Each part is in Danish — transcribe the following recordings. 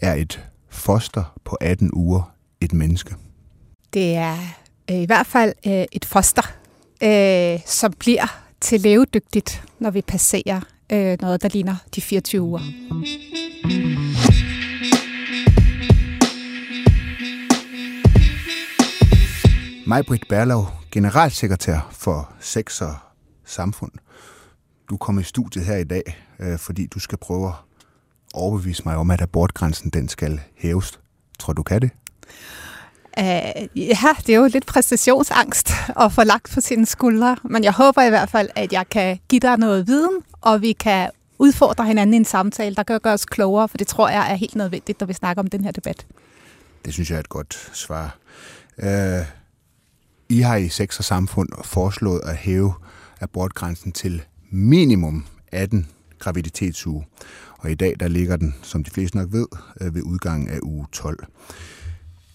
er et foster på 18 uger et menneske? Det er øh, i hvert fald øh, et foster, øh, som bliver til levedygtigt, når vi passerer øh, noget, der ligner de 24 uger. Majbrit Berlov, generalsekretær for Sex og Samfund. Du kommer i studiet her i dag, øh, fordi du skal prøve at overbevise mig om, at abortgrænsen den skal hæves. Tror du kan det? Uh, ja, det er jo lidt præstationsangst at få lagt på sine skuldre, men jeg håber i hvert fald, at jeg kan give dig noget viden, og vi kan udfordre hinanden i en samtale, der kan gøre os klogere, for det tror jeg er helt nødvendigt, når vi snakker om den her debat. Det synes jeg er et godt svar. Uh, I har i Sex og Samfund foreslået at hæve abortgrænsen til minimum 18 graviditetsuge. Og i dag der ligger den, som de fleste nok ved, øh, ved udgangen af uge 12.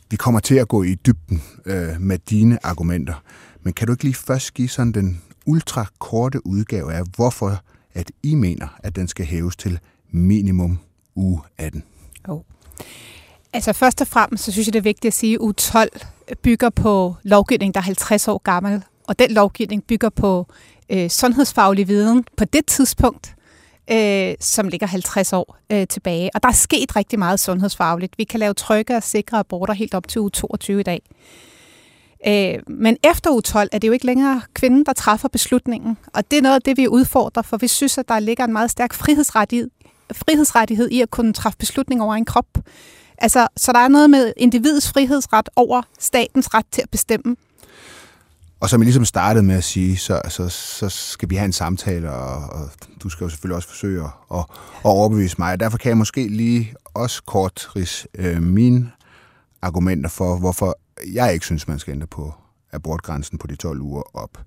Vi kommer til at gå i dybden øh, med dine argumenter, men kan du ikke lige først give sådan den ultra korte udgave af, hvorfor at I mener, at den skal hæves til minimum uge 18? Oh. Altså først og fremmest, så synes jeg, det er vigtigt at sige, at uge 12 bygger på lovgivning, der er 50 år gammel, og den lovgivning bygger på øh, sundhedsfaglig viden på det tidspunkt, øh, som ligger 50 år øh, tilbage. Og der er sket rigtig meget sundhedsfagligt. Vi kan lave trygge og sikre aborter helt op til uge 22 i dag. Øh, men efter uge 12 er det jo ikke længere kvinden, der træffer beslutningen. Og det er noget af det, vi udfordrer, for vi synes, at der ligger en meget stærk frihedsrettighed, frihedsrettighed i at kunne træffe beslutning over en krop. Altså, så der er noget med individets frihedsret over statens ret til at bestemme, og som jeg ligesom startede med at sige, så, så, så skal vi have en samtale, og, og du skal jo selvfølgelig også forsøge at, at, at overbevise mig. Derfor kan jeg måske lige også kort ris øh, mine argumenter for, hvorfor jeg ikke synes, man skal ændre på abortgrænsen på de 12 uger op.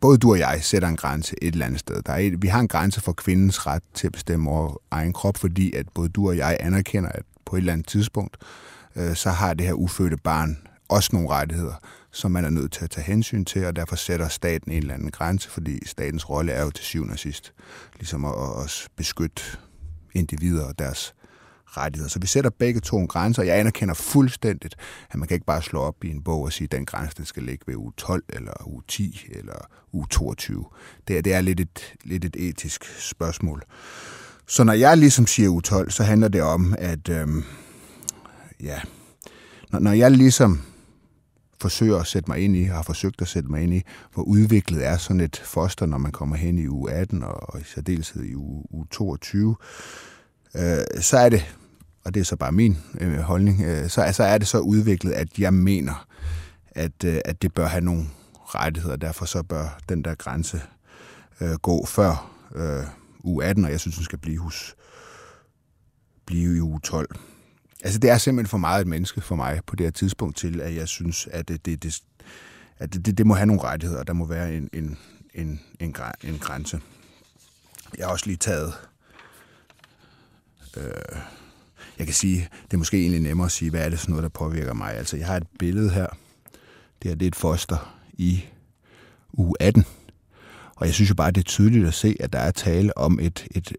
Både du og jeg sætter en grænse et eller andet sted. Der er et, vi har en grænse for kvindens ret til at bestemme over egen krop, fordi at både du og jeg anerkender, at på et eller andet tidspunkt, øh, så har det her ufødte barn også nogle rettigheder, som man er nødt til at tage hensyn til, og derfor sætter staten en eller anden grænse, fordi statens rolle er jo til syvende og sidst ligesom at, at beskytte individer og deres rettigheder. Så vi sætter begge to en grænse, og jeg anerkender fuldstændigt, at man kan ikke bare slå op i en bog og sige, at den grænse den skal ligge ved u 12, eller u 10, eller u 22. Det er, det er lidt, et, lidt et etisk spørgsmål. Så når jeg ligesom siger u 12, så handler det om, at øhm, ja, når, når jeg ligesom forsøger at sætte mig ind i, har forsøgt at sætte mig ind i, hvor udviklet er sådan et foster, når man kommer hen i uge 18 og i særdeleshed i uge, uge 22, øh, så er det, og det er så bare min øh, holdning, øh, så, så er det så udviklet, at jeg mener, at, øh, at det bør have nogle rettigheder, derfor så bør den der grænse øh, gå før øh, uge 18, og jeg synes, den skal blive hos blive i uge 12. Altså, det er simpelthen for meget et menneske for mig på det her tidspunkt til, at jeg synes, at det, det, det, at det, det, det må have nogle rettigheder, der må være en, en, en, en, en grænse. Jeg har også lige taget... Øh, jeg kan sige, det er måske egentlig nemmere at sige, hvad er det sådan noget, der påvirker mig. Altså, jeg har et billede her. Det her det er et foster i u 18. Og jeg synes jo bare, det er tydeligt at se, at der er tale om et, et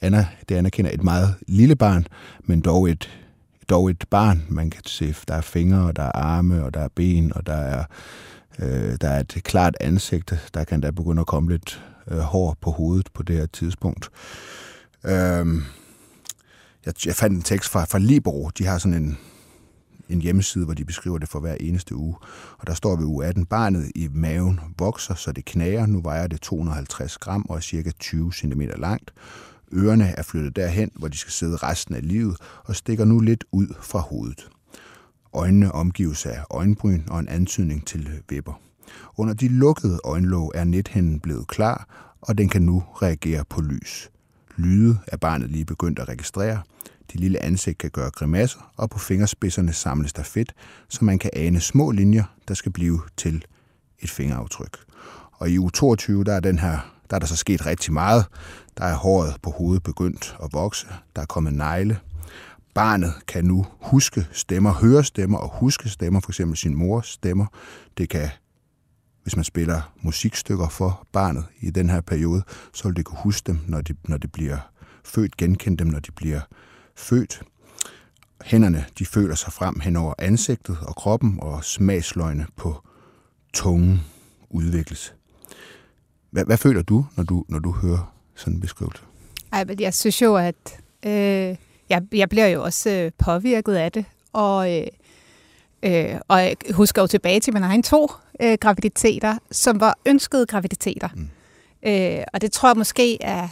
Anna, det anerkender et meget lille barn, men dog et, dog et barn. Man kan se, der er fingre, og der er arme, og der er ben, og der er, øh, der er et klart ansigt. Der kan der begynde at komme lidt øh, hår på hovedet på det her tidspunkt. Øh, jeg, jeg fandt en tekst fra, fra Libero. De har sådan en, en hjemmeside, hvor de beskriver det for hver eneste uge. Og der står ved uge 18, barnet i maven vokser, så det knager. Nu vejer det 250 gram og er cirka 20 cm langt. Ørerne er flyttet derhen, hvor de skal sidde resten af livet, og stikker nu lidt ud fra hovedet. Øjnene omgives af øjenbryn og en antydning til vipper. Under de lukkede øjenlåg er nethænden blevet klar, og den kan nu reagere på lys. Lyde er barnet lige begyndt at registrere. De lille ansigt kan gøre grimasser, og på fingerspidserne samles der fedt, så man kan ane små linjer, der skal blive til et fingeraftryk. Og i u 22, der er den her der er der så sket rigtig meget. Der er håret på hovedet begyndt at vokse. Der er kommet negle. Barnet kan nu huske stemmer, høre stemmer og huske stemmer, for eksempel sin mors stemmer. Det kan, hvis man spiller musikstykker for barnet i den her periode, så vil det kunne huske dem, når de, når de bliver født, genkende dem, når de bliver født. hænderne de føler sig frem hen over ansigtet og kroppen, og smagsløgne på tungen udvikles. Hvad, hvad føler du, når du, når du hører sådan en beskrivelse? Ej, men jeg synes jo, at øh, jeg, jeg bliver jo også øh, påvirket af det, og, øh, øh, og jeg husker jo tilbage til mine egne to øh, graviditeter, som var ønskede graviditeter. Mm. Øh, og det tror jeg måske er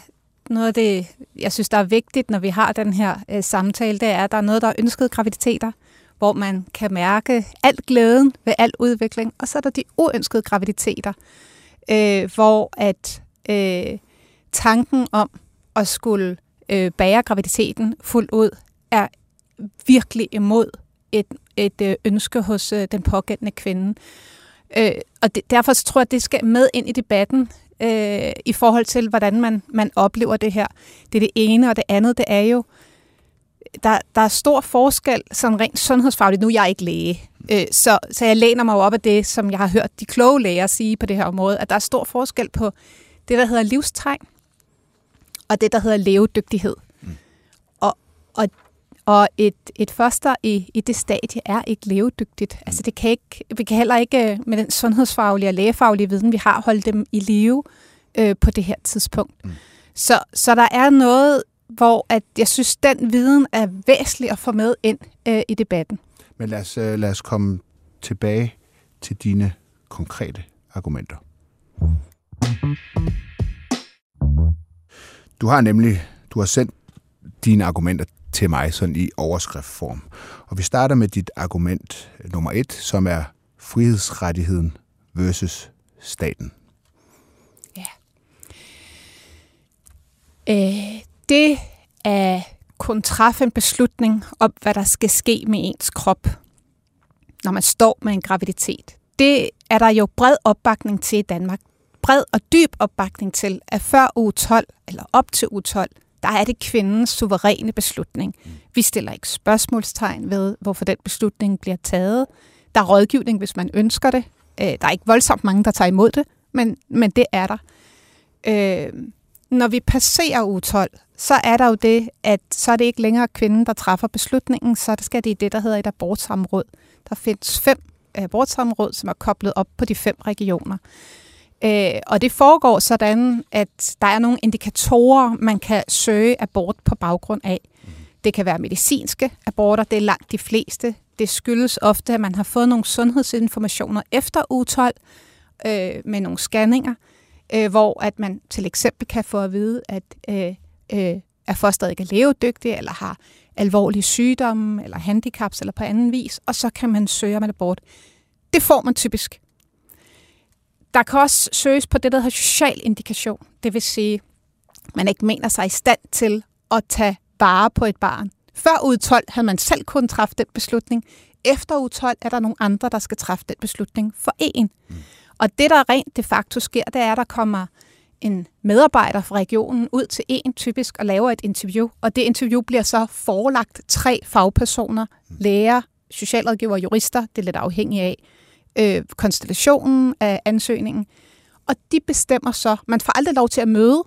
noget af det, jeg synes, der er vigtigt, når vi har den her øh, samtale, det er, at der er noget, der er ønskede graviditeter, hvor man kan mærke alt glæden ved al udvikling, og så er der de uønskede graviditeter, øh, hvor at øh, tanken om at skulle øh, bære graviditeten fuldt ud er virkelig imod et, et øh, ønske hos øh, den pågældende kvinde. Øh, og det, derfor så tror jeg, at det skal med ind i debatten øh, i forhold til, hvordan man, man oplever det her. Det er det ene, og det andet, det er jo, der, der er stor forskel sådan rent sundhedsfagligt. Nu er jeg ikke læge, øh, så, så jeg læner mig op af det, som jeg har hørt de kloge læger sige på det her område, at der er stor forskel på det, der hedder livstegn, og det, der hedder levedygtighed. Mm. Og, og, og et, et foster i, i det stadie er ikke levedygtigt. Mm. Altså det kan ikke, vi kan heller ikke med den sundhedsfaglige og lægefaglige viden, vi har, holde dem i live øh, på det her tidspunkt. Mm. Så, så der er noget, hvor at jeg synes, den viden er væsentlig at få med ind øh, i debatten. Men lad os, øh, lad os komme tilbage til dine konkrete argumenter. Du har nemlig du har sendt dine argumenter til mig sådan i overskriftform. Og vi starter med dit argument nummer et, som er frihedsrettigheden versus staten. Ja. Øh, det at kunne træffe en beslutning om, hvad der skal ske med ens krop, når man står med en graviditet, det er der jo bred opbakning til i Danmark bred og dyb opbakning til, at før uge 12, eller op til uge 12, der er det kvindens suveræne beslutning. Mm. Vi stiller ikke spørgsmålstegn ved, hvorfor den beslutning bliver taget. Der er rådgivning, hvis man ønsker det. Øh, der er ikke voldsomt mange, der tager imod det, men, men det er der. Øh, når vi passerer uge 12, så er der jo det, at så er det ikke længere kvinden, der træffer beslutningen, så skal det i det, der hedder et abortsamråd. Der findes fem abortsamråd, som er koblet op på de fem regioner. Øh, og det foregår sådan, at der er nogle indikatorer, man kan søge abort på baggrund af. Mhm. Det kan være medicinske aborter, det er langt de fleste. Det skyldes ofte, at man har fået nogle sundhedsinformationer efter uge 12 øh, med nogle scanninger, øh, hvor at man til eksempel kan få at vide, at, øh, øh, at fosteret ikke er levedygtig, eller har alvorlige sygdomme, eller handicaps, eller på anden vis, og så kan man søge om abort. Det får man typisk. Der kan også søges på det, der hedder social indikation. Det vil sige, at man ikke mener sig i stand til at tage vare på et barn. Før uge 12 havde man selv kun træffe den beslutning. Efter uge 12 er der nogle andre, der skal træffe den beslutning for en. Mm. Og det, der rent de facto sker, det er, at der kommer en medarbejder fra regionen ud til en typisk og laver et interview. Og det interview bliver så forelagt tre fagpersoner, læger, socialrådgiver og jurister, det er lidt afhængigt af, øh, konstellationen af ansøgningen. Og de bestemmer så, man får aldrig lov til at møde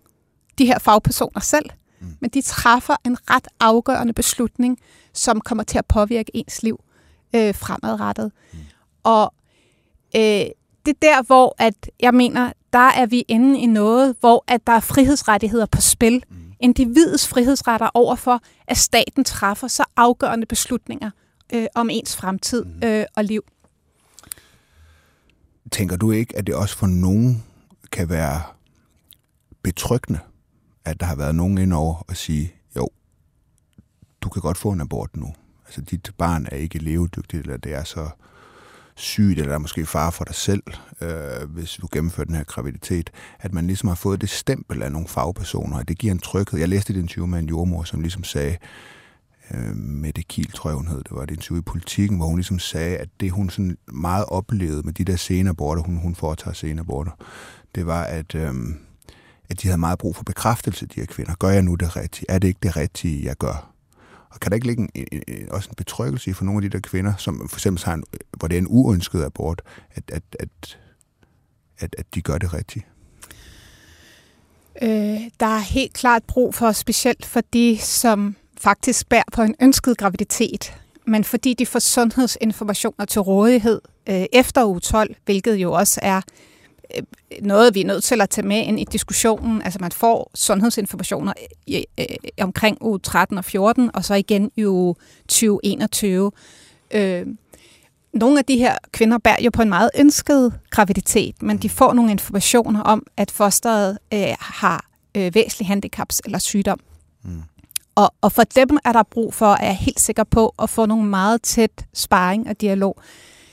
de her fagpersoner selv, mm. men de træffer en ret afgørende beslutning, som kommer til at påvirke ens liv øh, fremadrettet. Mm. Og øh, det er der, hvor at jeg mener, der er vi inde i noget, hvor at der er frihedsrettigheder på spil. Mm. Individets frihedsretter overfor, at staten træffer så afgørende beslutninger øh, om ens fremtid mm. øh, og liv. Tænker du ikke, at det også for nogen kan være betryggende, at der har været nogen indover og sige, jo, du kan godt få en abort nu. Altså dit barn er ikke levedygtigt, eller det er så sygt, eller der er måske far for dig selv, øh, hvis du gennemfører den her graviditet, at man ligesom har fået det stempel af nogle fagpersoner, og det giver en tryghed. Jeg læste et interview med en jordmor, som ligesom sagde, øh, Mette Kiel, tror jeg hun hed, det var et interview i politikken, hvor hun ligesom sagde, at det hun sådan meget oplevede med de der senaborter, hun, hun foretager senaborter, det var, at, øh, at de havde meget brug for bekræftelse, de her kvinder. Gør jeg nu det rigtige? Er det ikke det rigtige, jeg gør? Og kan der ikke ligge en, en, også en betryggelse for nogle af de der kvinder, som for eksempel har en, hvor det er en uønsket abort, at, at, at, at, at de gør det rigtigt? Øh, der er helt klart brug for, specielt for de, som faktisk bærer på en ønsket graviditet, men fordi de får sundhedsinformationer til rådighed øh, efter uge 12, hvilket jo også er noget, vi er nødt til at tage med ind i diskussionen. Altså man får sundhedsinformationer i, øh, omkring uge 13 og 14, og så igen i uge 2021. Øh, nogle af de her kvinder bærer jo på en meget ønsket graviditet, men de får nogle informationer om, at fosteret øh, har øh, væsentlige handicaps eller sygdom. Mm. Og, og for dem er der brug for, er jeg helt sikker på, at få nogle meget tæt sparring og dialog.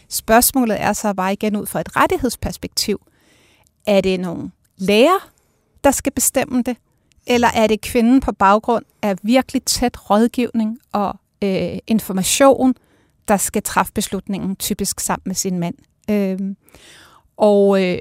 Spørgsmålet er så bare igen ud fra et rettighedsperspektiv. Er det nogle læger, der skal bestemme det? Eller er det kvinden på baggrund af virkelig tæt rådgivning og øh, information, der skal træffe beslutningen, typisk sammen med sin mand? Øh, og øh,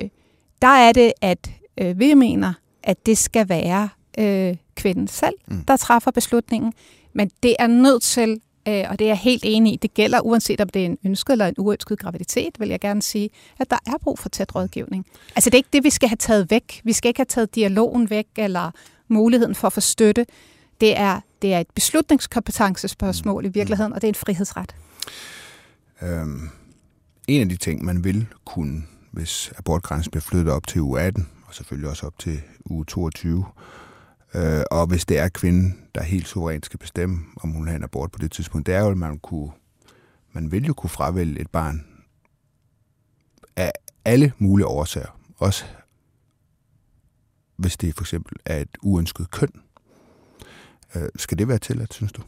der er det, at øh, vi mener, at det skal være øh, kvinden selv, mm. der træffer beslutningen. Men det er nødt til, øh, og det er jeg helt enig i, det gælder uanset om det er en ønsket eller en uønsket graviditet, vil jeg gerne sige, at der er brug for tæt rådgivning. Altså det er ikke det, vi skal have taget væk. Vi skal ikke have taget dialogen væk, eller muligheden for at få støtte. Det er, det er et beslutningskompetencespørgsmål i virkeligheden, og det er en frihedsret. Øhm, en af de ting, man vil kunne, hvis abortgrænsen bliver flyttet op til uge 18, og selvfølgelig også op til uge 22, Øh, og hvis det er kvinden, der helt suverænt skal bestemme, om hun har en abort på det tidspunkt, det er jo, at man, kunne, man vil jo kunne fravælge et barn af alle mulige årsager. Også hvis det for eksempel er et uønsket køn. Øh, skal det være tilladt, synes du?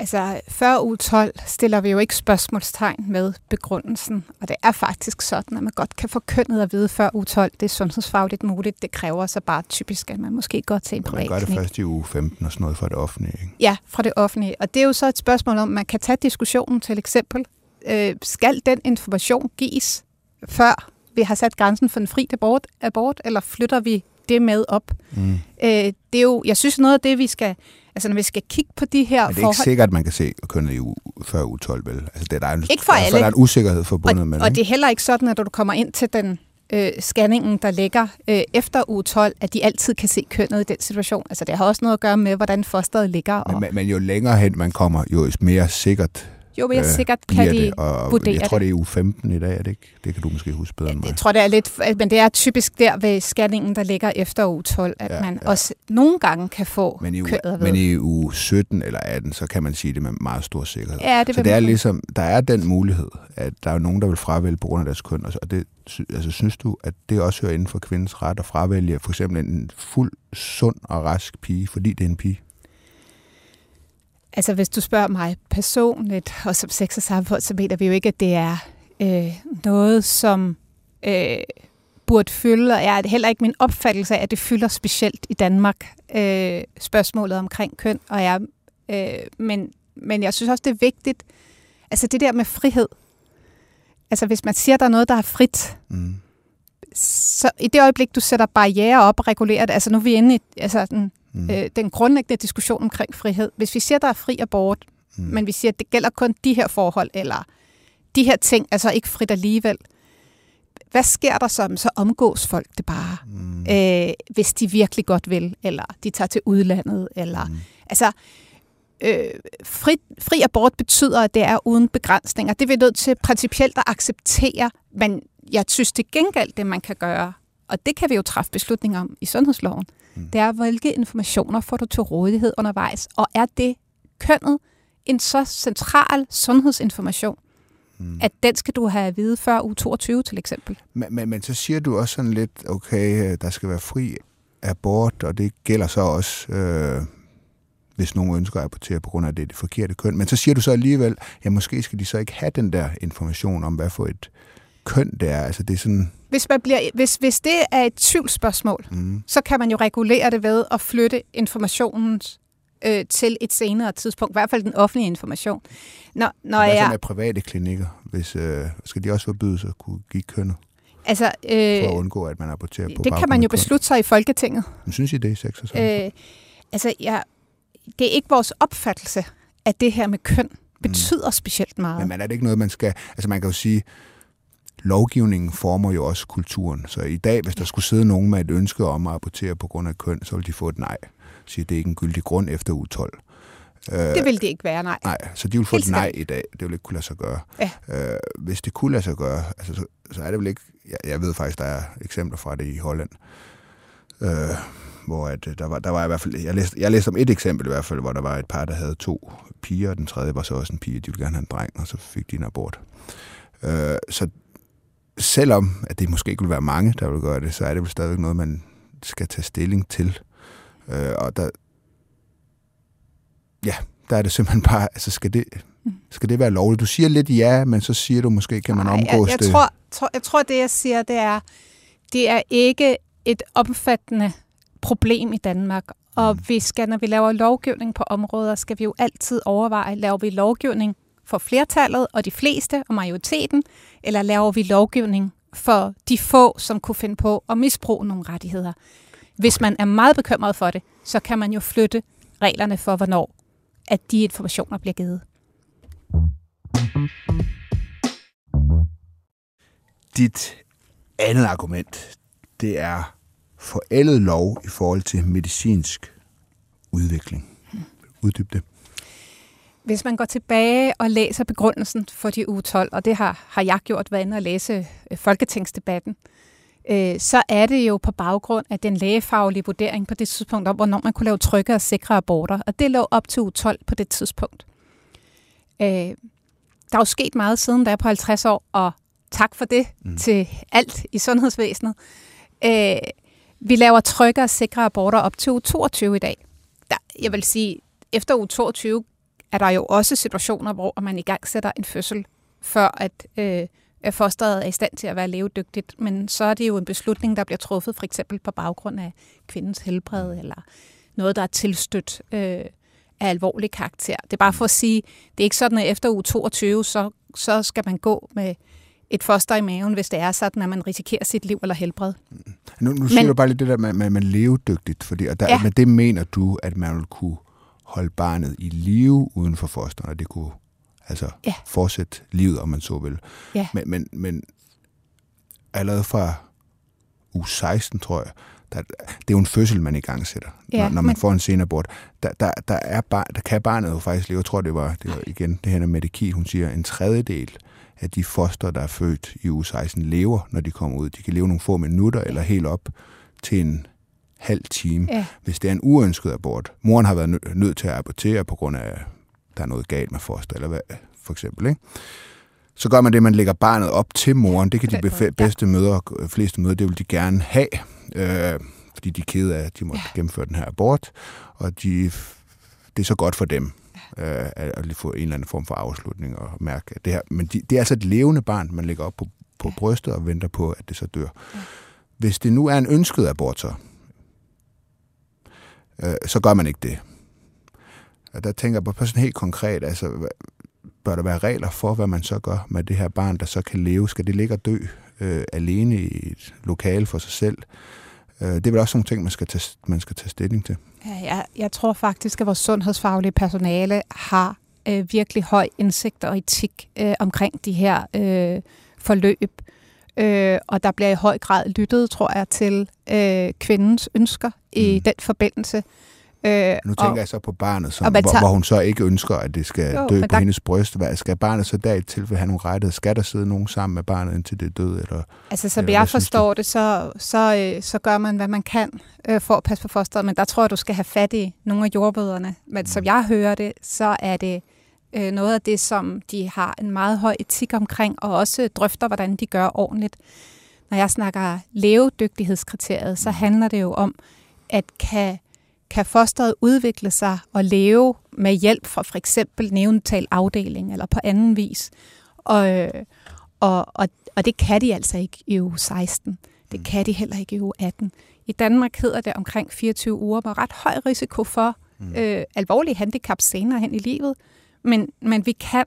Altså, før uge 12 stiller vi jo ikke spørgsmålstegn med begrundelsen, og det er faktisk sådan, at man godt kan få kønnet at vide før uge 12. Det er sundhedsfagligt muligt. Det kræver så bare typisk, at man måske går til en privat Man gør det først i uge 15 og sådan noget fra det offentlige, ikke? Ja, fra det offentlige. Og det er jo så et spørgsmål om, man kan tage diskussionen til eksempel. Øh, skal den information gives før vi har sat grænsen for en fri abort, abort eller flytter vi det med op? Mm. Øh, det er jo, jeg synes noget af det, vi skal Altså når vi skal kigge på de her Men det er forhold... ikke sikkert, at man kan se kønnet i u, før u 12, vel? Altså, det, der er en, ikke for alle. Der er en usikkerhed forbundet og, med det. Og det er heller ikke sådan, at når du kommer ind til den øh, scanningen, der ligger øh, efter u 12, at de altid kan se kønnet i den situation. Altså det har også noget at gøre med, hvordan fosteret ligger. Og... Men, men jo længere hen man kommer, jo mere sikkert jo mere øh, sikkert kan de det, og vurdere Jeg tror, det er u 15 i dag, er det ikke? Det kan du måske huske bedre end mig. Jeg tror, det er lidt, men det er typisk der ved scanningen, der ligger efter u 12, at ja, man ja. også nogle gange kan få men i, u, kødet Men i u 17 eller 18, så kan man sige det med meget stor sikkerhed. Ja, det så det er ligesom, der er den mulighed, at der er nogen, der vil fravælge på grund af deres køn, og det, altså, synes du, at det også hører inden for kvindens ret at fravælge for eksempel en fuld, sund og rask pige, fordi det er en pige? Altså, hvis du spørger mig personligt, og som sex og samfund, så mener vi jo ikke, at det er øh, noget, som øh, burde fylde, og er heller ikke min opfattelse af, at det fylder specielt i Danmark, øh, spørgsmålet omkring køn. Og jeg, øh, men, men jeg synes også, det er vigtigt, altså det der med frihed. Altså, hvis man siger, at der er noget, der er frit, mm. så i det øjeblik, du sætter barriere op og regulerer det, altså nu er vi inde i, altså den, mm. øh, den grundlæggende diskussion omkring frihed. Hvis vi siger, der er fri abort, mm. men vi siger, at det gælder kun de her forhold, eller de her ting, altså ikke frit alligevel, hvad sker der så? Så omgås folk det bare, mm. øh, hvis de virkelig godt vil, eller de tager til udlandet, eller mm. altså øh, fri, fri abort betyder, at det er uden begrænsninger. Det er vi nødt til principielt at acceptere, men jeg synes til gengæld, det man kan gøre, og det kan vi jo træffe beslutninger om i sundhedsloven, mm. det er, hvilke informationer får du til rådighed undervejs, og er det kønnet en så central sundhedsinformation, mm. at den skal du have at vide før uge 22 til eksempel. Men, men, men så siger du også sådan lidt, okay, der skal være fri abort, og det gælder så også, øh, hvis nogen ønsker at abortere på grund af, det det forkerte køn. Men så siger du så alligevel, ja, måske skal de så ikke have den der information om, hvad for et køn det er. Altså det er sådan... Hvis, man bliver, hvis, hvis det er et tvivlsspørgsmål, mm. så kan man jo regulere det ved at flytte informationen øh, til et senere tidspunkt, i hvert fald den offentlige information. Når, når Hvad jeg, så med private klinikker? Hvis, øh, skal de også forbydes at kunne give kønnet? Altså, øh, for at undgå, at man aborterer på Det kan man jo beslutte sig i Folketinget. Men synes I det i sex og øh, Altså, ja, det er ikke vores opfattelse, at det her med køn mm. betyder mm. specielt meget. Men, men er det ikke noget, man skal... Altså, man kan jo sige, lovgivningen former jo også kulturen. Så i dag, hvis der skulle sidde nogen med et ønske om at abortere på grund af køn, så vil de få et nej. Sige, det er ikke en gyldig grund efter u 12. Øh, det vil det ikke være, nej. Nej, så de vil få Helt et nej i dag. Det vil ikke kunne lade sig gøre. Ja. Øh, hvis det kunne lade sig gøre, altså, så, så er det vel ikke... Jeg, jeg ved faktisk, der er eksempler fra det i Holland. Øh, hvor at, øh, der, var, der var i hvert fald, jeg læste, jeg læste om et eksempel i hvert fald, hvor der var et par, der havde to piger, og den tredje var så også en pige, de ville gerne have en dreng, og så fik de en abort. Øh, så selvom at det måske ikke vil være mange, der vil gøre det, så er det vel stadigvæk noget, man skal tage stilling til. Øh, og der, ja, der er det simpelthen bare, altså skal det, mm. skal det være lovligt? Du siger lidt ja, men så siger du måske, kan man Nej, omgås jeg, jeg det? Tror, tror, jeg tror, det jeg siger, det er, det er ikke et omfattende problem i Danmark. Og mm. vi skal, når vi laver lovgivning på områder, skal vi jo altid overveje, laver vi lovgivning for flertallet og de fleste og majoriteten, eller laver vi lovgivning for de få, som kunne finde på at misbruge nogle rettigheder. Hvis man er meget bekymret for det, så kan man jo flytte reglerne for, hvornår at de informationer bliver givet. Dit andet argument, det er forældet lov i forhold til medicinsk udvikling. Uddyb det. Hvis man går tilbage og læser begrundelsen for de u 12, og det har, har jeg gjort, været inde og læse øh, folketingsdebatten, øh, så er det jo på baggrund af den lægefaglige vurdering på det tidspunkt om, hvornår man kunne lave trygge og sikre aborter. Og det lå op til u 12 på det tidspunkt. Øh, der er jo sket meget siden, der er på 50 år, og tak for det mm. til alt i sundhedsvæsenet. Øh, vi laver trygge og sikre aborter op til u 22 i dag. Der, jeg vil sige, efter u 22 er der jo også situationer, hvor man i gang sætter en fødsel, før at, øh, at fosteret er i stand til at være levedygtigt. Men så er det jo en beslutning, der bliver truffet for eksempel på baggrund af kvindens helbred, eller noget, der er tilstødt øh, af alvorlig karakter. Det er bare for at sige, det er ikke sådan, at efter uge 22, så, så skal man gå med et foster i maven, hvis det er sådan, at man risikerer sit liv eller helbred. Nu, nu siger Men, du bare lidt det der med, med, med levedygtigt, fordi, og der, ja. med det mener du, at man vil kunne holde barnet i live uden for fosteren, og det kunne altså ja. fortsætte livet, om man så vil. Ja. Men, men, men allerede fra u 16, tror jeg, der, det er jo en fødsel, man i gang sætter, ja, når, når man men... får en senabort. Der, der, der, er bar, der kan barnet jo faktisk leve, jeg tror, det var, det var igen det her med Mette hun siger, en tredjedel af de foster, der er født i u 16, lever, når de kommer ud. De kan leve nogle få minutter eller helt op til en halv time, ja. hvis det er en uønsket abort. Moren har været nødt til at abortere på grund af, der er noget galt med foster, eller hvad, for eksempel. Ikke? Så gør man det, man lægger barnet op til moren. Det kan de bedste mødre, fleste mødre, det vil de gerne have, øh, fordi de er kede af, at de må ja. gennemføre den her abort, og de, det er så godt for dem øh, at få en eller anden form for afslutning og mærke at det her. Men de, det er altså et levende barn, man lægger op på, på ja. brystet og venter på, at det så dør. Ja. Hvis det nu er en ønsket abort, så, øh, så gør man ikke det. Og der tænker jeg på sådan helt konkret, altså, bør der være regler for, hvad man så gør med det her barn, der så kan leve? Skal det ligge og dø øh, alene i et lokale for sig selv? Øh, det er vel også nogle ting, man skal tage, man skal tage stilling til. Ja, jeg, jeg tror faktisk, at vores sundhedsfaglige personale har øh, virkelig høj indsigt og etik øh, omkring de her øh, forløb. Øh, og der bliver i høj grad lyttet, tror jeg, til øh, kvindens ønsker i mm. den forbindelse. Øh, nu tænker og, jeg så på barnet, som, hvor, tager, hvor hun så ikke ønsker, at det skal jo, dø på der, hendes bryst. Hvad, skal barnet så der i tilfælde have nogle rettigheder? Skal der sidde nogen sammen med barnet, indtil det er død? Eller, altså, som eller, jeg forstår det, så, så, øh, så gør man, hvad man kan øh, for at passe på fosteret. Men der tror jeg, du skal have fat i nogle af jordbøderne. Men mm. som jeg hører det, så er det øh, noget af det, som de har en meget høj etik omkring, og også drøfter, hvordan de gør ordentligt. Når jeg snakker levedygtighedskriteriet, så handler det jo om, at kan, kan fosteret udvikle sig og leve med hjælp fra for eksempel neonatal afdeling eller på anden vis. Og, og, og, og det kan de altså ikke i uge 16. Det kan de heller ikke i uge 18. I Danmark hedder det omkring 24 uger, hvor ret høj risiko for mm. øh, alvorlige handicap senere hen i livet men, men vi kan.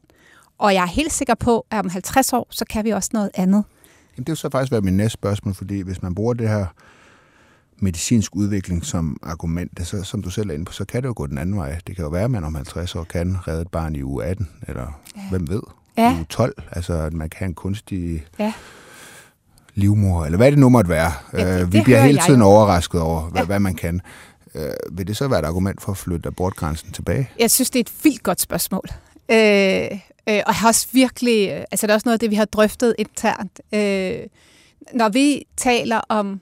Og jeg er helt sikker på, at om 50 år, så kan vi også noget andet. Jamen, det vil så faktisk være min næste spørgsmål, fordi hvis man bruger det her medicinsk udvikling som argument, så, som du selv er inde på, så kan det jo gå den anden vej. Det kan jo være, at man om 50 år kan redde et barn i uge 18, eller ja. hvem ved, ja. i uge 12. Altså, at man kan have en kunstig ja. livmor, eller hvad det nu måtte være. Ja, det, uh, vi bliver hele tiden overrasket over, hvad, ja. hvad man kan. øh, vil det så være et argument for at flytte abortgrænsen tilbage? Jeg synes, det er et vildt godt spørgsmål. Øh, øh, og jeg har også virkelig, øh, altså det er også noget af det, vi har drøftet internt. Øh, når vi taler om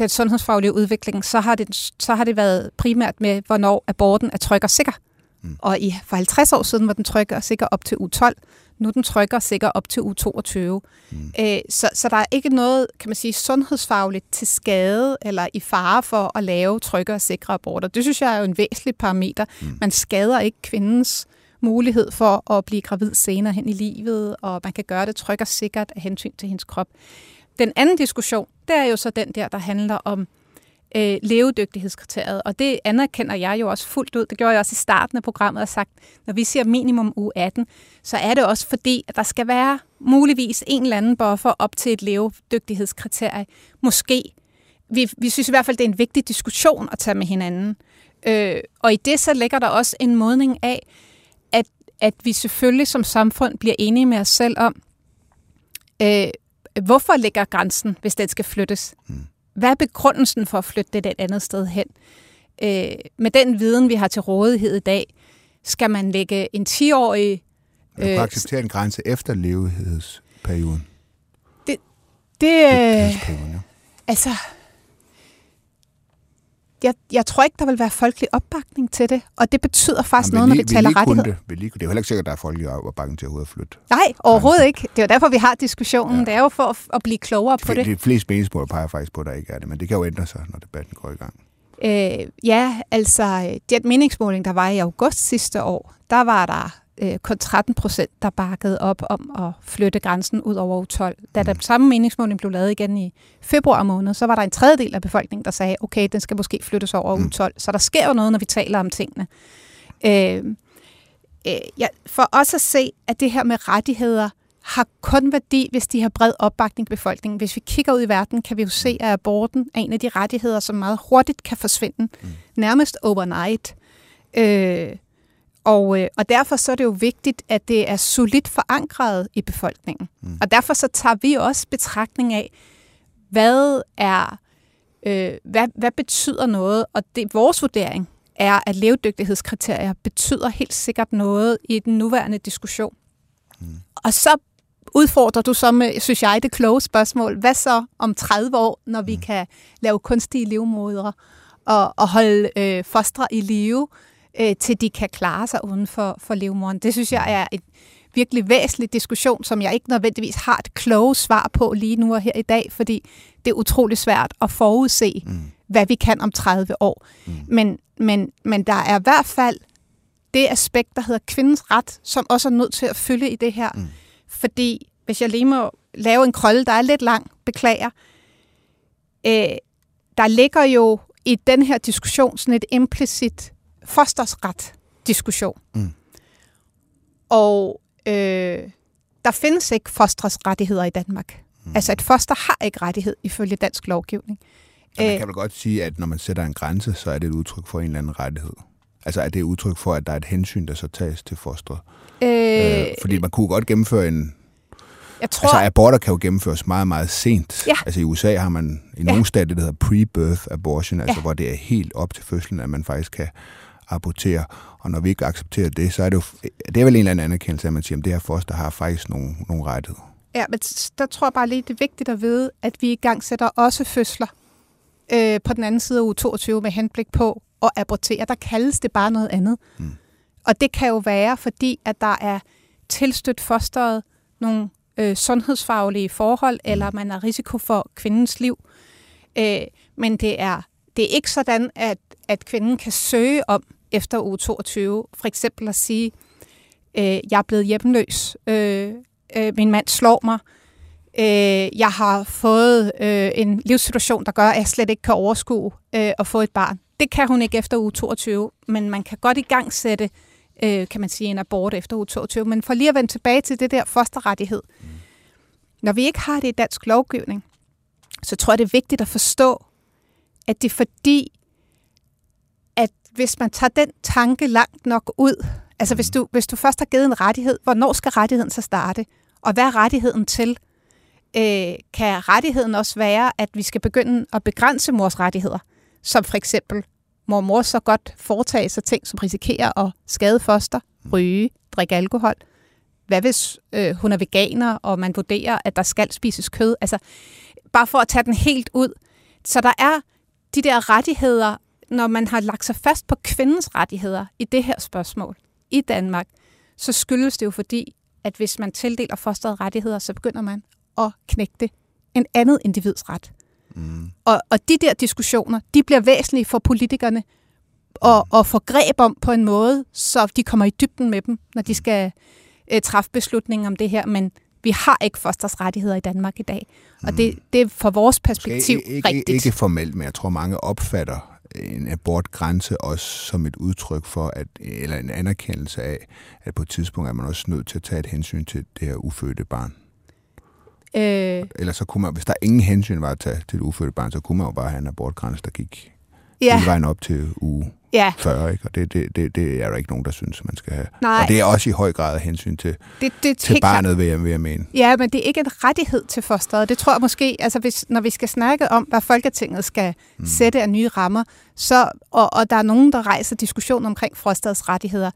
den sundhedsfaglige udvikling, så har, det, så har det været primært med, hvornår aborten er tryg og sikker. Mm. Og i, for 50 år siden var den tryg og sikker op til u 12. Nu den tryg og sikker op til u 22. Mm. Øh, så, så der er ikke noget, kan man sige, sundhedsfagligt til skade eller i fare for at lave trygge og sikre aborter. Det synes jeg er jo en væsentlig parameter. Mm. Man skader ikke kvindens mulighed for at blive gravid senere hen i livet, og man kan gøre det trygt og sikkert af hensyn til hendes krop. Den anden diskussion, det er jo så den der, der handler om øh, levedygtighedskriteriet, og det anerkender jeg jo også fuldt ud. Det gjorde jeg også i starten af programmet og sagt, når vi siger minimum u 18, så er det også fordi, at der skal være muligvis en eller anden buffer op til et levedygtighedskriterie. Måske. Vi, vi synes i hvert fald, det er en vigtig diskussion at tage med hinanden. Øh, og i det så ligger der også en modning af, at, at vi selvfølgelig som samfund bliver enige med os selv om, øh, hvorfor ligger grænsen, hvis den skal flyttes? Mm. Hvad er begrundelsen for at flytte det et andet sted hen? Øh, med den viden, vi har til rådighed i dag, skal man lægge en 10-årig... Man kan øh, acceptere en grænse efter levelighedsperioden. Det, det øh, altså, jeg, jeg tror ikke, der vil være folkelig opbakning til det, og det betyder faktisk noget, når vi taler rettighed. Det, det. det er jo heller ikke sikkert, at der er folkelig opbakning til at flytte. Nej, overhovedet ikke. Det er jo derfor, vi har diskussionen. Ja. Det er jo for at, at blive klogere de, på det. De fleste meningsmål peger faktisk på, at der ikke er det, men det kan jo ændre sig, når debatten går i gang. Øh, ja, altså, den meningsmåling, der var i august sidste år, der var der øh, kun 13 procent, der bakkede op om at flytte grænsen ud over 12. Da den samme meningsmåling blev lavet igen i februar måned, så var der en tredjedel af befolkningen, der sagde, okay, den skal måske flyttes over mm. 12. Så der sker jo noget, når vi taler om tingene. Øh, øh, ja, for os at se, at det her med rettigheder har kun værdi, hvis de har bred opbakning i befolkningen. Hvis vi kigger ud i verden, kan vi jo se, at aborten er en af de rettigheder, som meget hurtigt kan forsvinde. Mm. Nærmest overnight. Øh, og, øh, og derfor så er det jo vigtigt, at det er solidt forankret i befolkningen. Mm. Og derfor så tager vi også betragtning af, hvad er øh, hvad, hvad betyder noget? Og det vores vurdering er, at levedygtighedskriterier betyder helt sikkert noget i den nuværende diskussion. Mm. Og så udfordrer du så med, synes jeg, det kloge spørgsmål. Hvad så om 30 år, når vi mm. kan lave kunstige livmodere og, og holde øh, fostre i live? øh, til de kan klare sig uden for, for livmoderen. Det synes jeg er en virkelig væsentlig diskussion, som jeg ikke nødvendigvis har et kloge svar på lige nu og her i dag, fordi det er utrolig svært at forudse, mm. hvad vi kan om 30 år. Mm. Men, men, men der er i hvert fald det aspekt, der hedder kvindens ret, som også er nødt til at følge i det her. Mm. Fordi hvis jeg lige må lave en krølle, der er lidt lang, beklager, øh, der ligger jo i den her diskussion sådan et implicit fosters ret diskussion. Mm. Og øh, der findes ikke fostres rettigheder i Danmark. Mm. Altså et foster har ikke rettighed ifølge dansk lovgivning. Ja, man kan vel godt sige, at når man sætter en grænse, så er det et udtryk for en eller anden rettighed. Altså er det et udtryk for, at der er et hensyn, der så tages til fosteret? Øh, øh, fordi man kunne godt gennemføre en... Jeg tror... Altså aborter kan jo gennemføres meget, meget sent. Ja. Altså i USA har man i nogle ja. stater, det hedder pre-birth abortion, altså ja. hvor det er helt op til fødslen, at man faktisk kan abortere. Og når vi ikke accepterer det, så er det jo det er vel en eller anden anerkendelse, at man siger, at det her foster har faktisk nogle, nogle rettigheder. Ja, men der tror jeg bare lige, det er vigtigt at vide, at vi i gang sætter også fødsler øh, på den anden side af uge 22 med henblik på at abortere. Der kaldes det bare noget andet. Mm. Og det kan jo være, fordi at der er tilstødt fosteret nogle øh, sundhedsfaglige forhold, mm. eller man har risiko for kvindens liv. Øh, men det er, det er ikke sådan, at, at kvinden kan søge om efter uge 22. For eksempel at sige, øh, jeg er blevet hjemløs, øh, øh, min mand slår mig, øh, jeg har fået øh, en livssituation, der gør, at jeg slet ikke kan overskue øh, at få et barn. Det kan hun ikke efter uge 22, men man kan godt i gang sætte, øh, kan man sige, en abort efter uge 22. Men for lige at vende tilbage til det der fosterrettighed. Når vi ikke har det i dansk lovgivning, så tror jeg, det er vigtigt at forstå, at det er fordi, hvis man tager den tanke langt nok ud, altså hvis du, hvis du først har givet en rettighed, hvornår skal rettigheden så starte? Og hvad er rettigheden til? Øh, kan rettigheden også være, at vi skal begynde at begrænse mors rettigheder, som for eksempel må mor så godt foretage sig ting, som risikerer at skade foster, ryge, drikke alkohol? Hvad hvis øh, hun er veganer, og man vurderer, at der skal spises kød? Altså, bare for at tage den helt ud. Så der er de der rettigheder, når man har lagt sig fast på kvindens rettigheder i det her spørgsmål i Danmark, så skyldes det jo fordi, at hvis man tildeler fosteret rettigheder, så begynder man at knægte en andet individs ret. Mm. Og, og de der diskussioner, de bliver væsentlige for politikerne at, at få greb om på en måde, så de kommer i dybden med dem, når de skal øh, træffe beslutninger om det her. Men vi har ikke fosters rettigheder i Danmark i dag. Og det, mm. det er fra vores perspektiv ikke, ikke, rigtigt. Ikke formelt, men jeg tror, mange opfatter en abortgrænse også som et udtryk for, at, eller en anerkendelse af, at på et tidspunkt er man også nødt til at tage et hensyn til det her ufødte barn. Øh, Eller så kunne man, hvis der ingen hensyn var at tage til det ufødte barn, så kunne man jo bare have en abortgrænse, der gik ja. hele vejen op til uge ja. 40, ikke? Og det, det, det, det er der ikke nogen, der synes, man skal have. Nej. Og det er også i høj grad hensyn til, det, det til barnet, vil jeg, vil jeg mene. Ja, men det er ikke en rettighed til fosteret. Det tror jeg måske, altså hvis, når vi skal snakke om, hvad Folketinget skal mm. sætte af nye rammer, så, og, og der er nogen, der rejser diskussion omkring fosterets rettigheder,